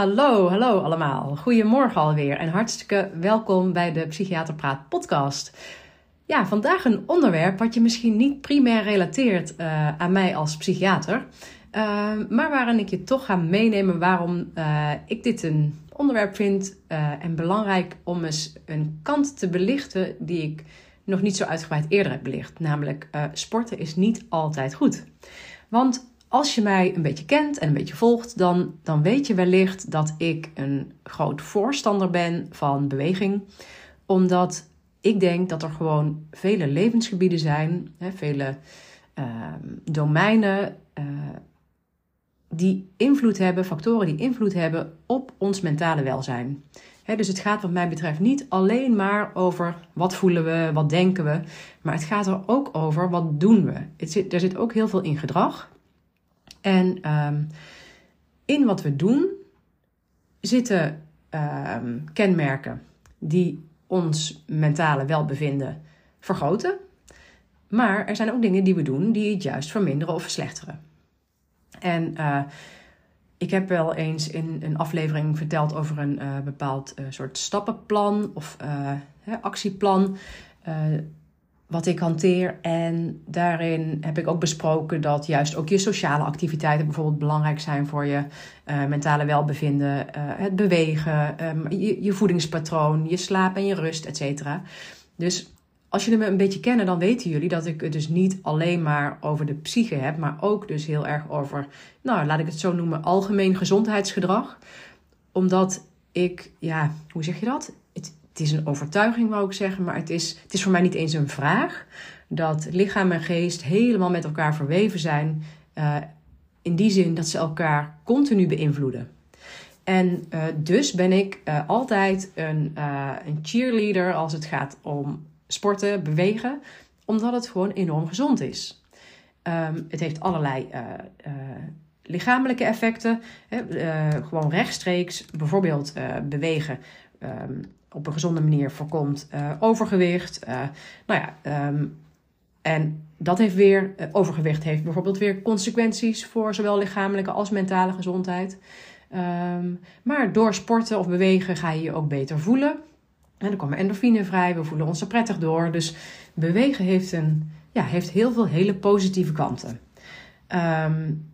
Hallo, hallo allemaal. Goedemorgen alweer en hartstikke welkom bij de Psychiater Praat podcast. Ja, vandaag een onderwerp wat je misschien niet primair relateert uh, aan mij als psychiater, uh, maar waarin ik je toch ga meenemen waarom uh, ik dit een onderwerp vind en belangrijk om eens een kant te belichten die ik nog niet zo uitgebreid eerder heb belicht. Namelijk, sporten is niet altijd goed. Want als je mij een beetje kent en een beetje volgt, dan, dan weet je wellicht dat ik een groot voorstander ben van beweging. Omdat ik denk dat er gewoon vele levensgebieden zijn, hè, vele uh, domeinen uh, die invloed hebben, factoren die invloed hebben op ons mentale welzijn. Dus het gaat wat mij betreft niet alleen maar over wat voelen we, wat denken we, maar het gaat er ook over wat doen we. Zit, er zit ook heel veel in gedrag. En um, in wat we doen zitten um, kenmerken die ons mentale welbevinden vergroten. Maar er zijn ook dingen die we doen die het juist verminderen of verslechteren. En uh, ik heb wel eens in een aflevering verteld over een uh, bepaald uh, soort stappenplan of actieplan wat ik hanteer. En daarin heb ik ook besproken dat juist ook je sociale activiteiten bijvoorbeeld belangrijk zijn voor je uh, mentale welbevinden. Uh, het bewegen, um, je, je, voedingspatroon, je slaap en je rust, et cetera. Dus als jullie me een beetje kennen, dan weten jullie dat ik het dus niet alleen maar over de psyche heb, maar ook dus heel erg over, nou laat ik het zo noemen, algemeen gezondheidsgedrag. Omdat ik, ja, hoe zeg je dat? Het is een overtuiging, wou ik zeggen, maar het is, het is voor mij niet eens een vraag. Dat lichaam en geest helemaal met elkaar verweven zijn. Uh, in die zin dat ze elkaar continu beïnvloeden. En uh, dus ben ik uh, altijd een, een cheerleader als het gaat om sporten, bewegen, omdat het gewoon enorm gezond is. Um, het heeft allerlei lichamelijke effecten. Hè, gewoon rechtstreeks, bijvoorbeeld bewegen. Um, op een gezonde manier voorkomt uh, overgewicht. Uh, nou ja, um, en dat heeft weer, uh, overgewicht heeft bijvoorbeeld weer consequenties voor zowel lichamelijke als mentale gezondheid. Um, maar door sporten of bewegen ga je je ook beter voelen. En dan komen endorfine vrij, we voelen ons er prettig door. Dus bewegen heeft, een, ja, heeft heel veel hele positieve kanten. Um,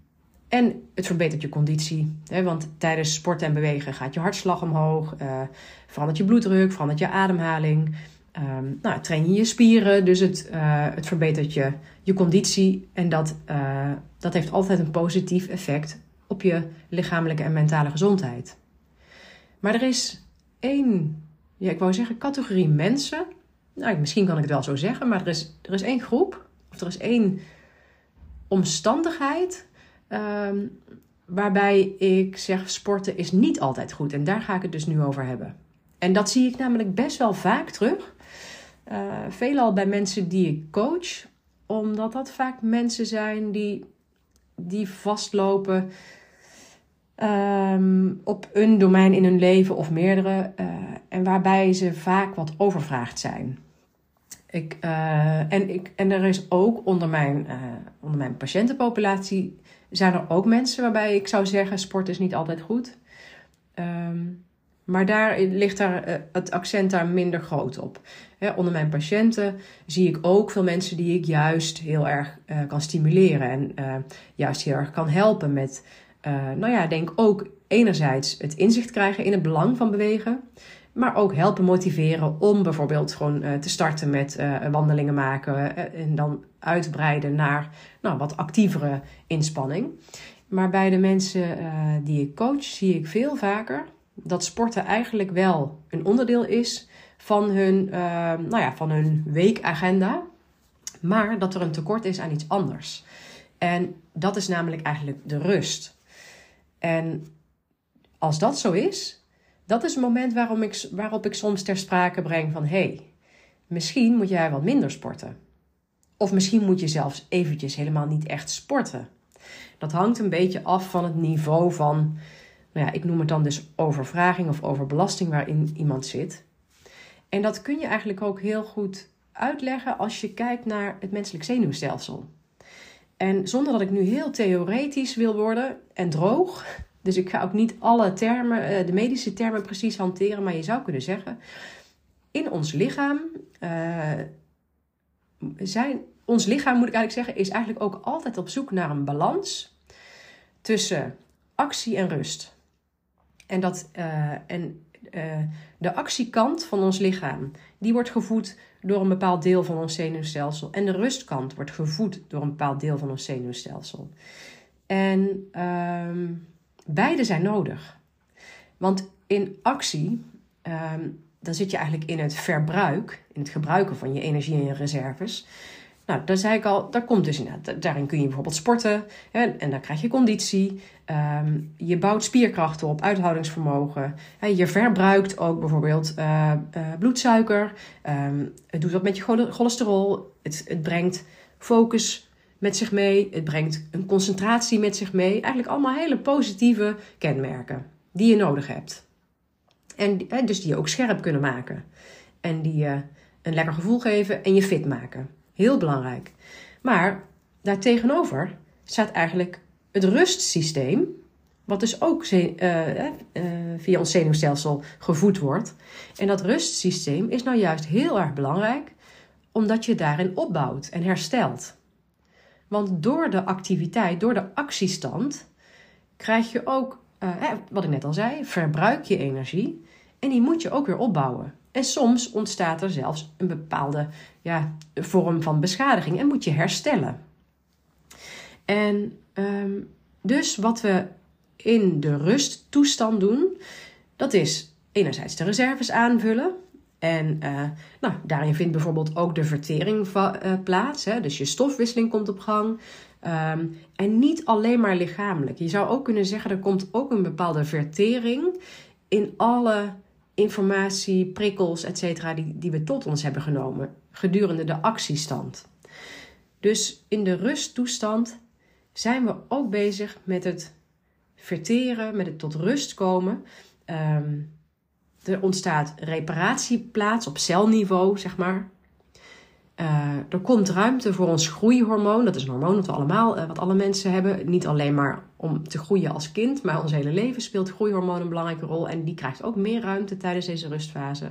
en het verbetert je conditie. Hè, want tijdens sporten en bewegen gaat je hartslag omhoog. Uh, verandert je bloeddruk, verandert je ademhaling. Um, nou, train je je spieren. Dus het, uh, het verbetert je, je conditie. En dat, uh, dat heeft altijd een positief effect op je lichamelijke en mentale gezondheid. Maar er is één, ja, ik wou zeggen, categorie mensen. Nou, misschien kan ik het wel zo zeggen, maar er is, er is één groep. Of er is één omstandigheid Um, waarbij ik zeg sporten is niet altijd goed. En daar ga ik het dus nu over hebben. En dat zie ik namelijk best wel vaak terug. Uh, veelal bij mensen die ik coach. Omdat dat vaak mensen zijn die, die vastlopen um, op een domein in hun leven of meerdere. Uh, en waarbij ze vaak wat overvraagd zijn. Ik, uh, en, ik, en er is ook onder mijn, onder mijn patiëntenpopulatie zijn er ook mensen waarbij ik zou zeggen: sport is niet altijd goed. Um, maar daar ligt daar, eh, het accent daar minder groot op. onder mijn patiënten zie ik ook veel mensen die ik juist heel erg uh, kan stimuleren en uh, juist heel erg kan helpen met, nou ja, denk ook enerzijds het inzicht krijgen in het belang van bewegen. Maar ook helpen motiveren om bijvoorbeeld gewoon uh, te starten met uh, wandelingen maken en dan uitbreiden naar nou, wat actievere inspanning. Maar bij de mensen die ik coach zie ik veel vaker dat sporten eigenlijk wel een onderdeel is van hun, nou ja, van hun weekagenda. Maar dat er een tekort is aan iets anders. En dat is namelijk eigenlijk de rust. En als dat zo is, dat is het moment waarom ik, waarop ik soms ter sprake breng van hé, hey, misschien moet jij wat minder sporten. Of misschien moet je zelfs eventjes helemaal niet echt sporten. Dat hangt een beetje af van het niveau van, nou ja, ik noem het dan dus overvraging of overbelasting waarin iemand zit. En dat kun je eigenlijk ook heel goed uitleggen als je kijkt naar het menselijk zenuwstelsel. En zonder dat ik nu heel theoretisch wil worden en droog, dus ik ga ook niet alle termen, eh, de medische termen precies hanteren, maar je zou kunnen zeggen, in ons lichaam uh, zijn, ons lichaam moet ik eigenlijk zeggen, is eigenlijk ook altijd op zoek naar een balans tussen actie en rust. En, dat, uh, en de actiekant van ons lichaam, die wordt gevoed door een bepaald deel van ons zenuwstelsel. En de rustkant wordt gevoed door een bepaald deel van ons zenuwstelsel. En uh, beide zijn nodig. Want in actie, um, dan zit je eigenlijk in het verbruik, in het gebruiken van je energie en je reserves. Nou, daar zei ik al, daar komt dus inderdaad, daarin kun je bijvoorbeeld sporten hè, en dan krijg je conditie. Um, je bouwt spierkrachten op, uithoudingsvermogen. Hè, je verbruikt ook bijvoorbeeld uh, uh, bloedsuiker. Um, het doet wat met je cholesterol. Het, het brengt focus met zich mee. Het brengt een concentratie met zich mee. Eigenlijk allemaal hele positieve kenmerken die je nodig hebt. En dus die je ook scherp kunnen maken. En die je een lekker gevoel geven en je fit maken. Heel belangrijk. Maar daartegenover staat eigenlijk het rustsysteem, wat dus ook uh, uh, via ons zenuwstelsel gevoed wordt. En dat rustsysteem is nou juist heel erg belangrijk, omdat je daarin opbouwt en herstelt. Want door de activiteit, door de actiestand, krijg je ook, wat ik net al zei, verbruik je energie en die moet je ook weer opbouwen. En soms ontstaat er zelfs een bepaalde ja, vorm van beschadiging en moet je herstellen. En um, dus wat we in de rusttoestand doen, dat is enerzijds de reserves aanvullen. En uh, nou, daarin vindt bijvoorbeeld ook de vertering uh, plaats. Hè? Dus je stofwisseling komt op gang. Um, en niet alleen maar lichamelijk. Je zou ook kunnen zeggen, er komt ook een bepaalde vertering in alle informatie, prikkels, etc. Die, die we tot ons hebben genomen gedurende de actiestand. Dus in de rusttoestand zijn we ook bezig met het verteren, met het tot rust komen. Um, er ontstaat reparatie plaats op celniveau, zeg maar. Uh, er komt ruimte voor ons groeihormoon. Dat is een hormoon dat we allemaal, uh, wat alle mensen hebben. Niet alleen maar om te groeien als kind, maar ons hele leven speelt groeihormoon een belangrijke rol. En die krijgt ook meer ruimte tijdens deze rustfase.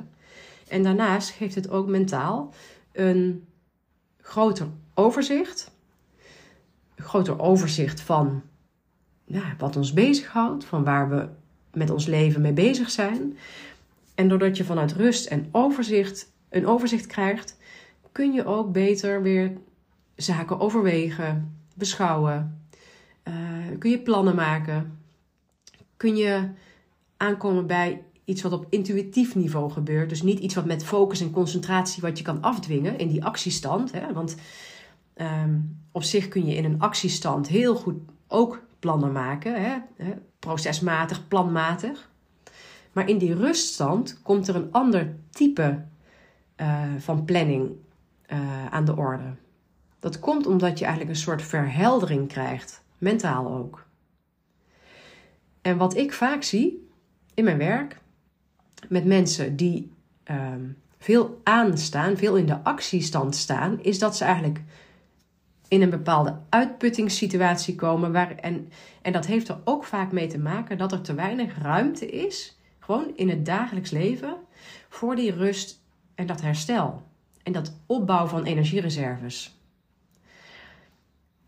En daarnaast geeft het ook mentaal een groter overzicht. Een groter overzicht van ja, wat ons bezighoudt, van waar we met ons leven mee bezig zijn. En doordat je vanuit rust en overzicht een overzicht krijgt, kun je ook beter weer zaken overwegen, beschouwen. Uh, kun je plannen maken. Kun je aankomen bij iets wat op intuïtief niveau gebeurt. Dus niet iets wat met focus en concentratie wat je kan afdwingen in die actiestand. Hè? Want um, op zich kun je in een actiestand heel goed ook plannen maken. Hè? Procesmatig, planmatig. Maar in die ruststand komt er een ander type uh, van planning uh, aan de orde. Dat komt omdat je eigenlijk een soort verheldering krijgt, mentaal ook. En wat ik vaak zie in mijn werk met mensen die um, veel aanstaan, veel in de actiestand staan, is dat ze eigenlijk in een bepaalde uitputtingssituatie komen. Waar, en, en dat heeft er ook vaak mee te maken dat er te weinig ruimte is, gewoon in het dagelijks leven, voor die rust en dat herstel. En dat opbouw van energiereserves.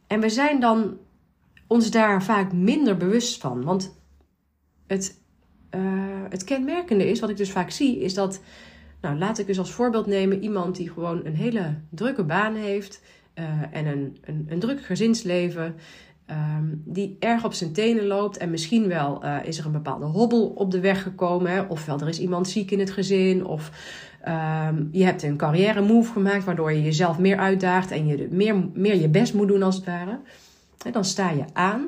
En we zijn dan ons daar vaak minder bewust van. Want het het kenmerkende is, wat ik dus vaak zie, is dat, nou laat ik dus als voorbeeld nemen, iemand die gewoon een hele drukke baan heeft en een, een, een druk gezinsleven. Ehm, die erg op zijn tenen loopt. En misschien wel uh, is er een bepaalde hobbel op de weg gekomen. Hè? Ofwel er is iemand ziek in het gezin. Of um, je hebt een carrière move gemaakt. Waardoor je jezelf meer uitdaagt. En je meer, meer je best moet doen als het ware. Dan sta je aan.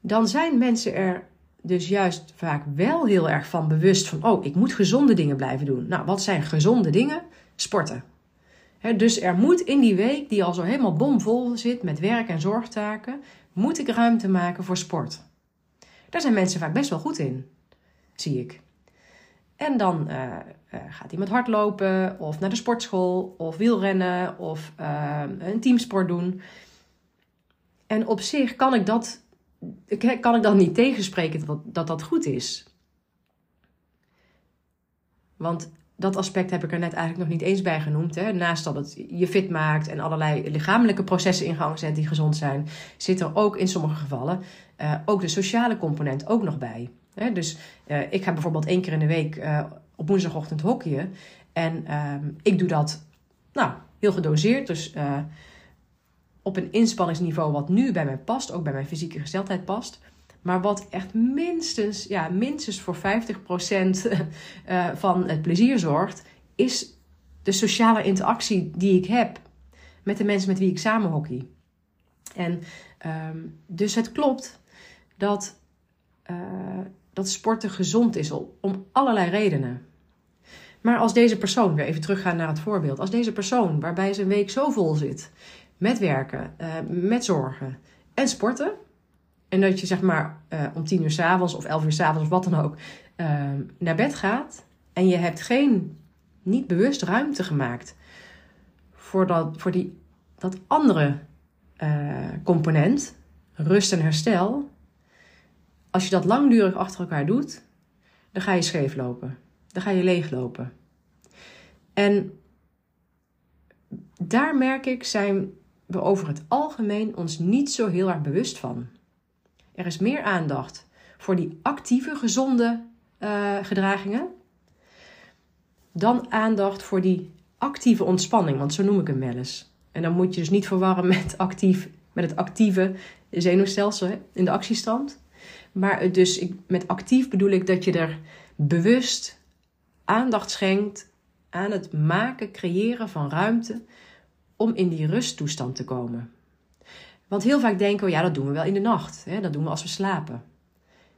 Dan zijn mensen er dus juist vaak wel heel erg van bewust van... Oh, ik moet gezonde dingen blijven doen. Nou, wat zijn gezonde dingen? Sporten dus er moet in die week, die al zo helemaal bomvol zit met werk en zorgtaken, moet ik ruimte maken voor sport. Daar zijn mensen vaak best wel goed in, zie ik. En dan uh, uh, gaat iemand hardlopen, of naar de sportschool, of wielrennen, of uh, een teamsport doen. En op zich kan ik dat, kan ik dat niet tegenspreken dat dat goed is. Want dat aspect heb ik er net eigenlijk nog niet eens bij genoemd. Hè. Naast dat het je fit maakt en allerlei lichamelijke processen in gang zet die gezond zijn, zit er ook in sommige gevallen uh, ook de sociale component ook nog bij. Hè. Dus uh, ik ga bijvoorbeeld één keer in de week uh, op woensdagochtend hockeyen. En ehm, ik doe dat nou, heel gedoseerd. Dus op een inspanningsniveau wat nu bij mij past, ook bij mijn fysieke gesteldheid past. Maar wat echt minstens, ja, minstens voor 50% eh, van het plezier zorgt, is de sociale interactie die ik heb met de mensen met wie ik samen hockey. En um, dus het klopt dat, uh, dat sporten gezond is om allerlei redenen. Maar als deze persoon, weer even teruggaan naar het voorbeeld, als deze persoon waarbij zijn week zo vol zit met werken, uh, met zorgen en sporten, en dat je zeg maar uh, om tien uur s'avonds of elf uur s'avonds of wat dan ook uh, naar bed gaat. En je hebt geen, niet bewust ruimte gemaakt voor dat, voor die, dat andere uh, component, rust en herstel. Als je dat langdurig achter elkaar doet, dan ga je scheef lopen. Dan ga je leeglopen. En daar merk ik, zijn we over het algemeen ons niet zo heel erg bewust van. Er is meer aandacht voor die actieve, gezonde uh, gedragingen dan aandacht voor die actieve ontspanning, want zo noem ik hem wel eens. En dan moet je dus niet verwarren met, actief, met het actieve zenuwstelsel in de actiestand. Maar dus ik, met actief bedoel ik dat je er bewust aandacht schenkt aan het maken, creëren van ruimte om in die rusttoestand te komen. Want heel vaak denken we, ja, dat doen we wel in de nacht. Hè? Dat doen we als we slapen.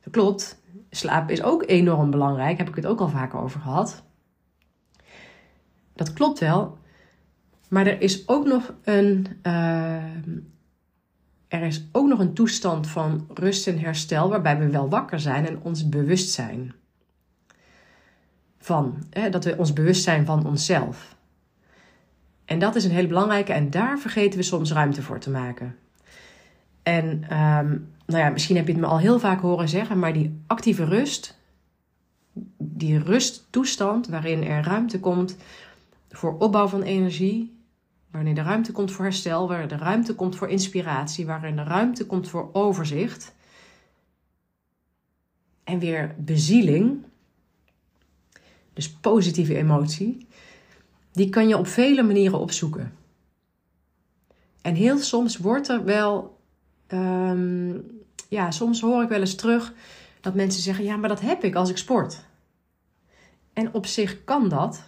Dat klopt. Slapen is ook enorm belangrijk. Heb ik het ook al vaker over gehad. Dat klopt wel. Maar er is ook nog een, uh, er is ook nog een toestand van rust en herstel waarbij we wel wakker zijn en ons bewust zijn. Van, hè, dat we ons bewust zijn van onszelf. En dat is een hele belangrijke en daar vergeten we soms ruimte voor te maken. En um, nou ja, misschien heb je het me al heel vaak horen zeggen, maar die actieve rust, die rusttoestand waarin er ruimte komt voor opbouw van energie, waarin er ruimte komt voor herstel, waarin er ruimte komt voor inspiratie, waarin er ruimte komt voor overzicht en weer bezieling, dus positieve emotie, die kan je op vele manieren opzoeken. En heel soms wordt er wel um, ja, soms hoor ik wel eens terug dat mensen zeggen: Ja, maar dat heb ik als ik sport. En op zich kan dat.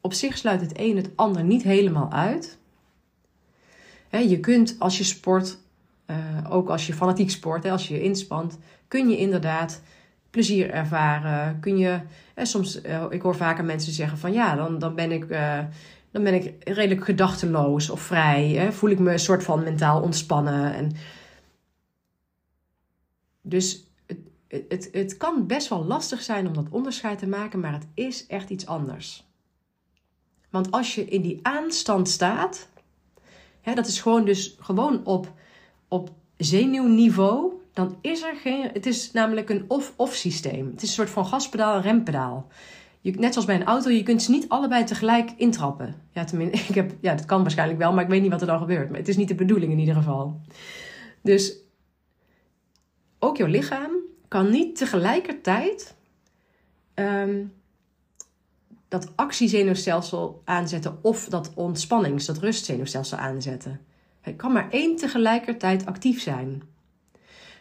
Op zich sluit het een het ander niet helemaal uit. je kunt als je sport, uh, ook als je fanatiek sport, als je je inspant, kun je inderdaad plezier ervaren. Kun je, soms, uh, ik hoor vaker mensen zeggen van ja, dan, dan ben ik. Uh, dan ben ik redelijk gedachteloos of vrij. Hè? Voel ik me een soort van mentaal ontspannen. En dus het, het, het kan best wel lastig zijn om dat onderscheid te maken, maar het is echt iets anders. Want als je in die aanstand staat, hè, dat is gewoon dus gewoon op, op zenuwniveau, dan is er geen. Het is namelijk een off-off systeem. Het is een soort van gaspedaal en rempedaal je, net zoals bij een auto, je kunt ze niet allebei tegelijk intrappen. Ja, tenminste, ik heb, ja, dat kan waarschijnlijk wel, maar ik weet niet wat er dan gebeurt. Maar het is niet de bedoeling in ieder geval. Dus ook jouw lichaam kan niet tegelijkertijd ehm, dat actiezenuwstelsel aanzetten of dat ontspannings, dat rustzenuwstelsel aanzetten. Het kan maar één tegelijkertijd actief zijn.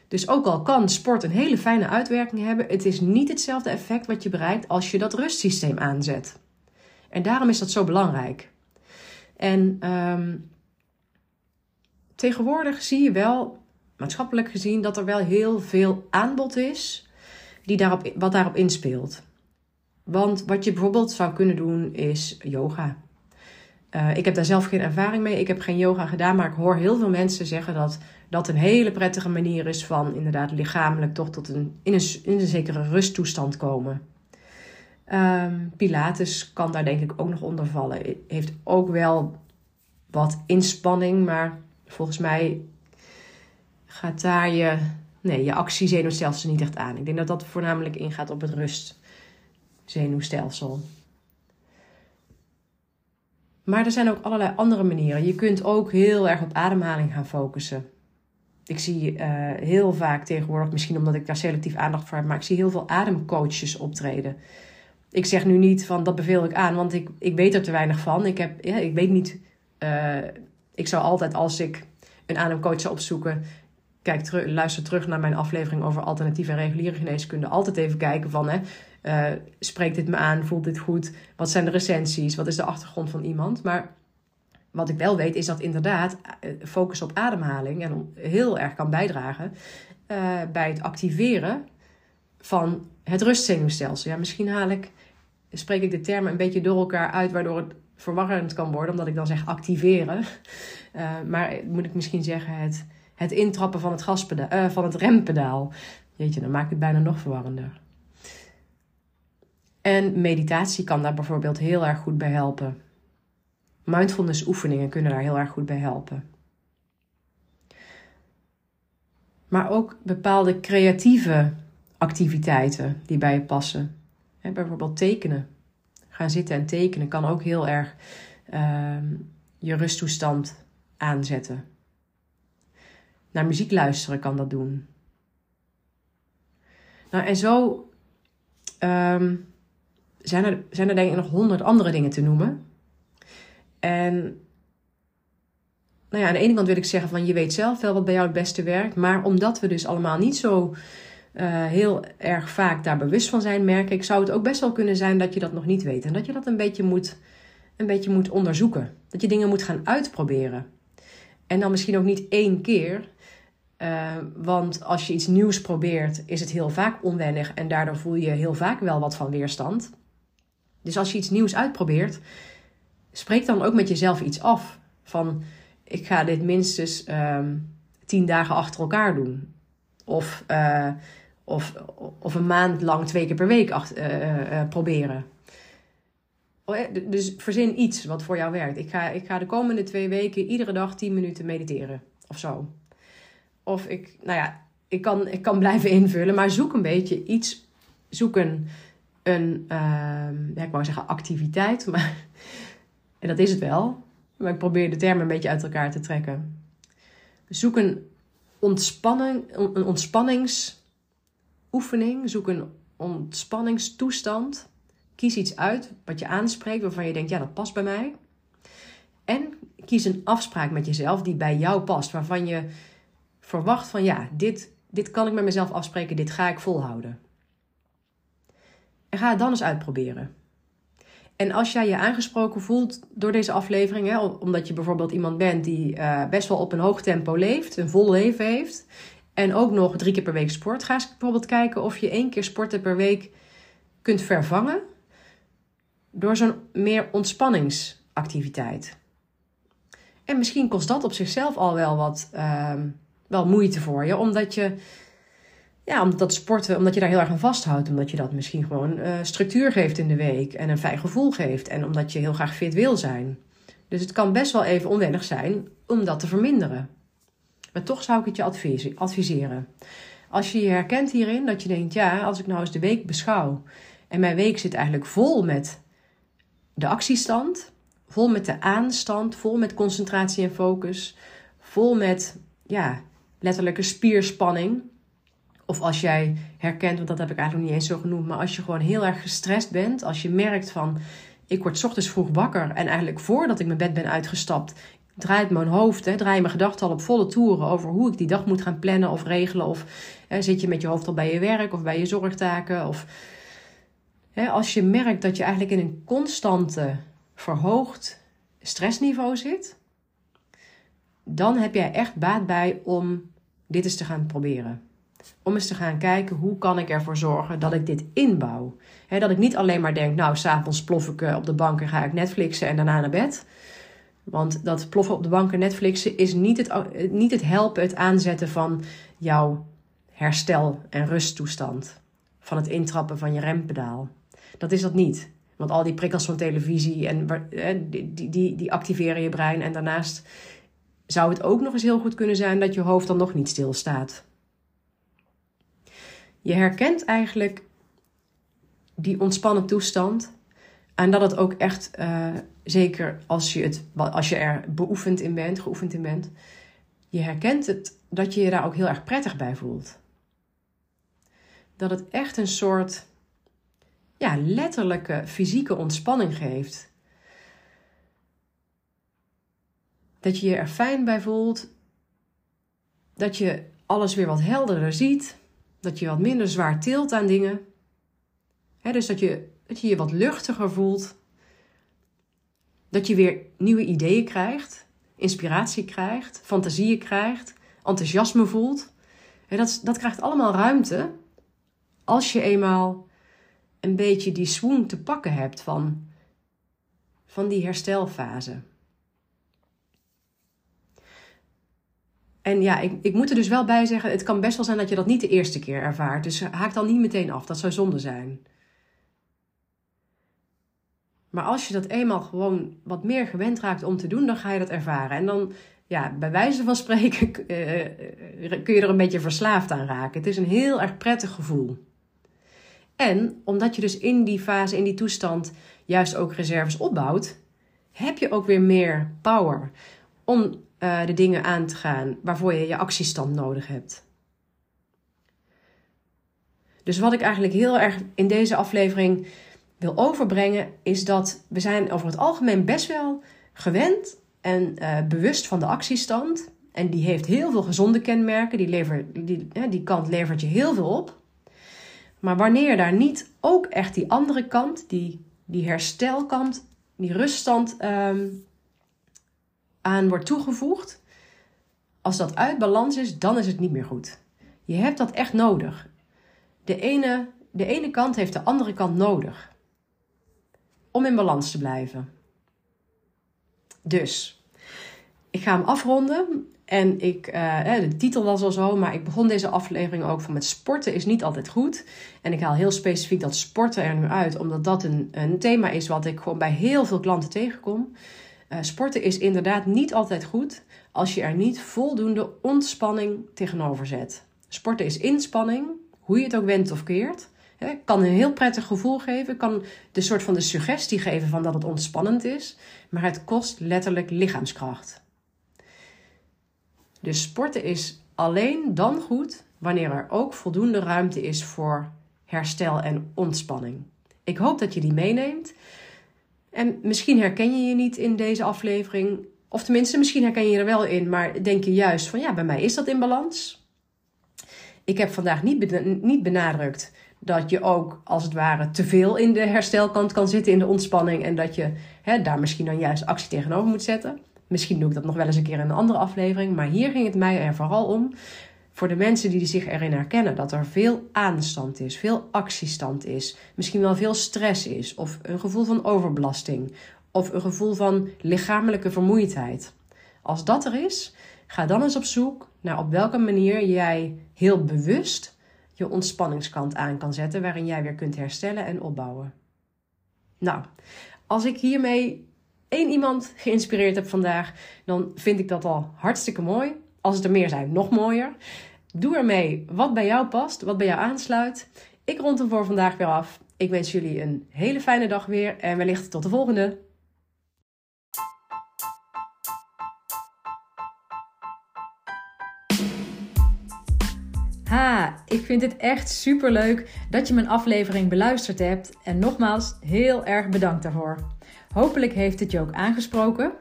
Dus ook al kan sport een hele fijne uitwerking hebben, het is niet hetzelfde effect wat je bereikt als je dat rustsysteem aanzet. En daarom is dat zo belangrijk. En ehm, tegenwoordig zie je wel, maatschappelijk gezien, dat er wel heel veel aanbod is die daarop, wat daarop inspeelt. Want wat je bijvoorbeeld zou kunnen doen is yoga. Uh, ik heb daar zelf geen ervaring mee. Ik heb geen yoga gedaan, maar ik hoor heel veel mensen zeggen dat dat een hele prettige manier is van inderdaad lichamelijk toch tot een, in, een, in een zekere rusttoestand komen. Um, Pilates kan daar denk ik ook nog onder vallen. Heeft ook wel wat inspanning, maar volgens mij gaat daar je, nee, je actiezenuwstelsel niet echt aan. Ik denk dat dat voornamelijk ingaat op het rustzenuwstelsel. Maar er zijn ook allerlei andere manieren. Je kunt ook heel erg op ademhaling gaan focussen. Ik zie uh, heel vaak tegenwoordig, misschien omdat ik daar selectief aandacht voor heb, maar ik zie heel veel ademcoaches optreden. Ik zeg nu niet van dat beveel ik aan, want ik, ik weet er te weinig van. Ik, heb, ja, ik weet niet. Uh, ik zou altijd als ik een ademcoach zou opzoeken, kijk terug, luister terug naar mijn aflevering over alternatieve en reguliere geneeskunde. Altijd even kijken van, hè, uh, spreekt dit me aan? Voelt dit goed? Wat zijn de recensies? Wat is de achtergrond van iemand? Maar wat ik wel weet is dat inderdaad eh, focus op ademhaling en heel erg kan bijdragen uh, bij het activeren van het rustzenuwstelsel. Ja, misschien haal ik, spreek ik de termen een beetje door elkaar uit, waardoor het verwarrend kan worden, omdat ik dan zeg activeren. Uh, maar moet ik misschien zeggen het, het intrappen van het, gaspedaal, van het rempedaal. Jeetje, dan maakt het bijna nog verwarrender. En meditatie kan daar bijvoorbeeld heel erg goed bij helpen. Mindfulness oefeningen kunnen daar heel erg goed bij helpen. Maar ook bepaalde creatieve activiteiten die bij je passen. bijvoorbeeld tekenen. Gaan zitten en tekenen kan ook heel erg uh, je rusttoestand aanzetten. Naar muziek luisteren kan dat doen. Nou, en zo um, zijn er, zijn er denk ik nog honderd andere dingen te noemen. En nou ja, aan de ene kant wil ik zeggen van je weet zelf wel wat bij jou het beste werkt. Maar omdat we dus allemaal niet zo uh, heel erg vaak daar bewust van zijn, merk ik, zou het ook best wel kunnen zijn dat je dat nog niet weet. En dat je dat een beetje moet, een beetje moet onderzoeken. Dat je dingen moet gaan uitproberen. En dan misschien ook niet één keer. Uh, want als je iets nieuws probeert, is het heel vaak onwennig en daardoor voel je heel vaak wel wat van weerstand. Dus als je iets nieuws uitprobeert, spreek dan ook met jezelf iets af. Van ik ga dit minstens um, tien dagen achter elkaar doen. Of, uh, of, of een maand lang twee keer per week uh, uh, proberen. Oh, dus verzin iets wat voor jou werkt. Ik ga, ik ga de komende twee weken iedere dag tien minuten mediteren. Of zo. Of ik, nou ja, ik kan, ik kan blijven invullen. Maar zoek een beetje iets. Zoek een een, ja, ik wou zeggen activiteit, maar en dat is het wel. Maar ik probeer de termen een beetje uit elkaar te trekken. Zoek een, ontspanning, een ontspanningsoefening, zoek een ontspanningstoestand. Kies iets uit wat je aanspreekt, waarvan je denkt, ja, dat past bij mij. En kies een afspraak met jezelf die bij jou past, waarvan je verwacht van, ja, dit, dit kan ik met mezelf afspreken, dit ga ik volhouden. En ga het dan eens uitproberen. En als jij je aangesproken voelt door deze aflevering, hè, omdat je bijvoorbeeld iemand bent die uh, best wel op een hoog tempo leeft, een vol leven heeft, en ook nog drie keer per week sport, ga eens bijvoorbeeld kijken of je één keer sporten per week kunt vervangen door zo'n meer ontspanningsactiviteit. En misschien kost dat op zichzelf al wel wat uh, wel moeite voor je, omdat je ja, omdat dat sporten, omdat je daar heel erg aan vasthoudt. Omdat je dat misschien gewoon uh, structuur geeft in de week en een fijn gevoel geeft. En omdat je heel graag fit wil zijn. Dus het kan best wel even onwennig zijn om dat te verminderen. Maar toch zou ik het je adviseren. Als je je herkent hierin, dat je denkt, ja, als ik nou eens de week beschouw. En mijn week zit eigenlijk vol met de actiestand, vol met de aanstand, vol met concentratie en focus, vol met, ja, letterlijke spierspanning Of als jij herkent, want dat heb ik eigenlijk niet eens zo genoemd, maar als je gewoon heel erg gestrest bent, als je merkt van ik word ochtends vroeg wakker en eigenlijk voordat ik mijn bed ben uitgestapt, draait mijn hoofd, hè, draai mijn gedachten al op volle toeren over hoe ik die dag moet gaan plannen of regelen. Of hè, zit je met je hoofd al bij je werk of bij je zorgtaken. Of, hè, als je merkt dat je eigenlijk in een constante verhoogd stressniveau zit, dan heb jij echt baat bij om dit eens te gaan proberen. Om eens te gaan kijken hoe kan ik ervoor zorgen dat ik dit inbouw. dat ik niet alleen maar denk, nou, s'avonds plof ik eh, op de bank en ga ik Netflixen en daarna naar bed. Want dat ploffen op de bank en Netflixen is niet het, niet het helpen, het aanzetten van jouw herstel- en rusttoestand. Van het intrappen van je rempedaal. Dat is dat niet. Want al die prikkels van televisie en, die, die, die activeren je brein. En daarnaast zou het ook nog eens heel goed kunnen zijn dat je hoofd dan nog niet stilstaat. Je herkent eigenlijk die ontspannen toestand. En dat het ook echt, uh, zeker als je, het, als je er beoefend in bent, geoefend in bent, je herkent het dat je je daar ook heel erg prettig bij voelt. Dat het echt een soort ja, letterlijke fysieke ontspanning geeft. Dat je je er fijn bij voelt. Dat je alles weer wat helderder ziet. Dat je wat minder zwaar tilt aan dingen. dus dat je, dat je je wat luchtiger voelt. Dat je weer nieuwe ideeën krijgt. Inspiratie krijgt. Fantasieën krijgt. Enthousiasme voelt. dat, dat krijgt allemaal ruimte. Als je eenmaal een beetje die swoon te pakken hebt van, van die herstelfase. En ja, ik, ik moet er dus wel bij zeggen, het kan best wel zijn dat je dat niet de eerste keer ervaart. Dus haak dan niet meteen af, dat zou zonde zijn. Maar als je dat eenmaal gewoon wat meer gewend raakt om te doen, dan ga je dat ervaren. En dan, ja, bij wijze van spreken, eh, eh, kun je er een beetje verslaafd aan raken. Het is een heel erg prettig gevoel. En omdat je dus in die fase, in die toestand, juist ook reserves opbouwt, heb je ook weer meer power om uh, de dingen aan te gaan waarvoor je je actiestand nodig hebt. Dus wat ik eigenlijk heel erg in deze aflevering wil overbrengen, is dat we zijn over het algemeen best wel gewend en uh, bewust van de actiestand. En die heeft heel veel gezonde kenmerken. Die, lever, die, die kant levert je heel veel op. Maar wanneer daar niet ook echt die andere kant, die, die herstelkant, die ruststand um, aan wordt toegevoegd, als dat uit balans is, dan is het niet meer goed. Je hebt dat echt nodig. De ene, de ene kant heeft de andere kant nodig om in balans te blijven. Dus, ik ga hem afronden. En ik, uh, de titel was al zo, maar ik begon deze aflevering ook van met sporten is niet altijd goed. En ik haal heel specifiek dat sporten er nu uit, omdat dat een, een thema is wat ik gewoon bij heel veel klanten tegenkom. Uh, sporten is inderdaad niet altijd goed als je er niet voldoende ontspanning tegenover zet. Sporten is inspanning, hoe je het ook wendt of keert. Hè, kan een heel prettig gevoel geven, kan de soort van de suggestie geven van dat het ontspannend is, maar het kost letterlijk lichaamskracht. Dus sporten is alleen dan goed wanneer er ook voldoende ruimte is voor herstel en ontspanning. Ik hoop dat je die meeneemt. En misschien herken je je niet in deze aflevering. Of tenminste, misschien herken je er wel in, maar denk je juist van ja, bij mij is dat in balans. Ik heb vandaag niet, niet benadrukt dat je ook als het ware te veel in de herstelkant kan zitten, in de ontspanning. En dat je hè, daar misschien dan juist actie tegenover moet zetten. Misschien doe ik dat nog wel eens een keer in een andere aflevering. Maar hier ging het mij er vooral om. Voor de mensen die zich erin herkennen dat er veel aanstand is, veel actiestand is, misschien wel veel stress is, of een gevoel van overbelasting, of een gevoel van lichamelijke vermoeidheid. Als dat er is, ga dan eens op zoek naar op welke manier jij heel bewust je ontspanningskant aan kan zetten, waarin jij weer kunt herstellen en opbouwen. Nou, als ik hiermee één iemand geïnspireerd heb vandaag, dan vind ik dat al hartstikke mooi. Als het er meer zijn, nog mooier. Doe ermee wat bij jou past, wat bij jou aansluit. Ik rond hem voor vandaag weer af. Ik wens jullie een hele fijne dag weer en wellicht tot de volgende. Ha, ik vind het echt super leuk dat je mijn aflevering beluisterd hebt. En nogmaals, heel erg bedankt daarvoor. Hopelijk heeft het je ook aangesproken.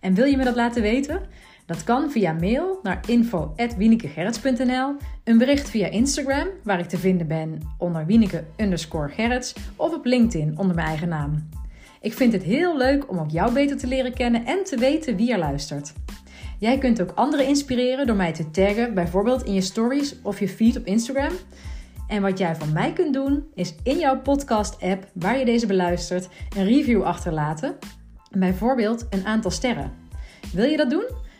En wil je me dat laten weten? Dat kan via mail naar info.wienekegerrits.nl, een bericht via Instagram, waar ik te vinden ben onder wieneke Gerrits, of op LinkedIn onder mijn eigen naam. Ik vind het heel leuk om ook jou beter te leren kennen en te weten wie er luistert. Jij kunt ook anderen inspireren door mij te taggen, bijvoorbeeld in je stories of je feed op Instagram. En wat jij van mij kunt doen, is in jouw podcast-app waar je deze beluistert, een review achterlaten. Bijvoorbeeld een aantal sterren. Wil je dat doen?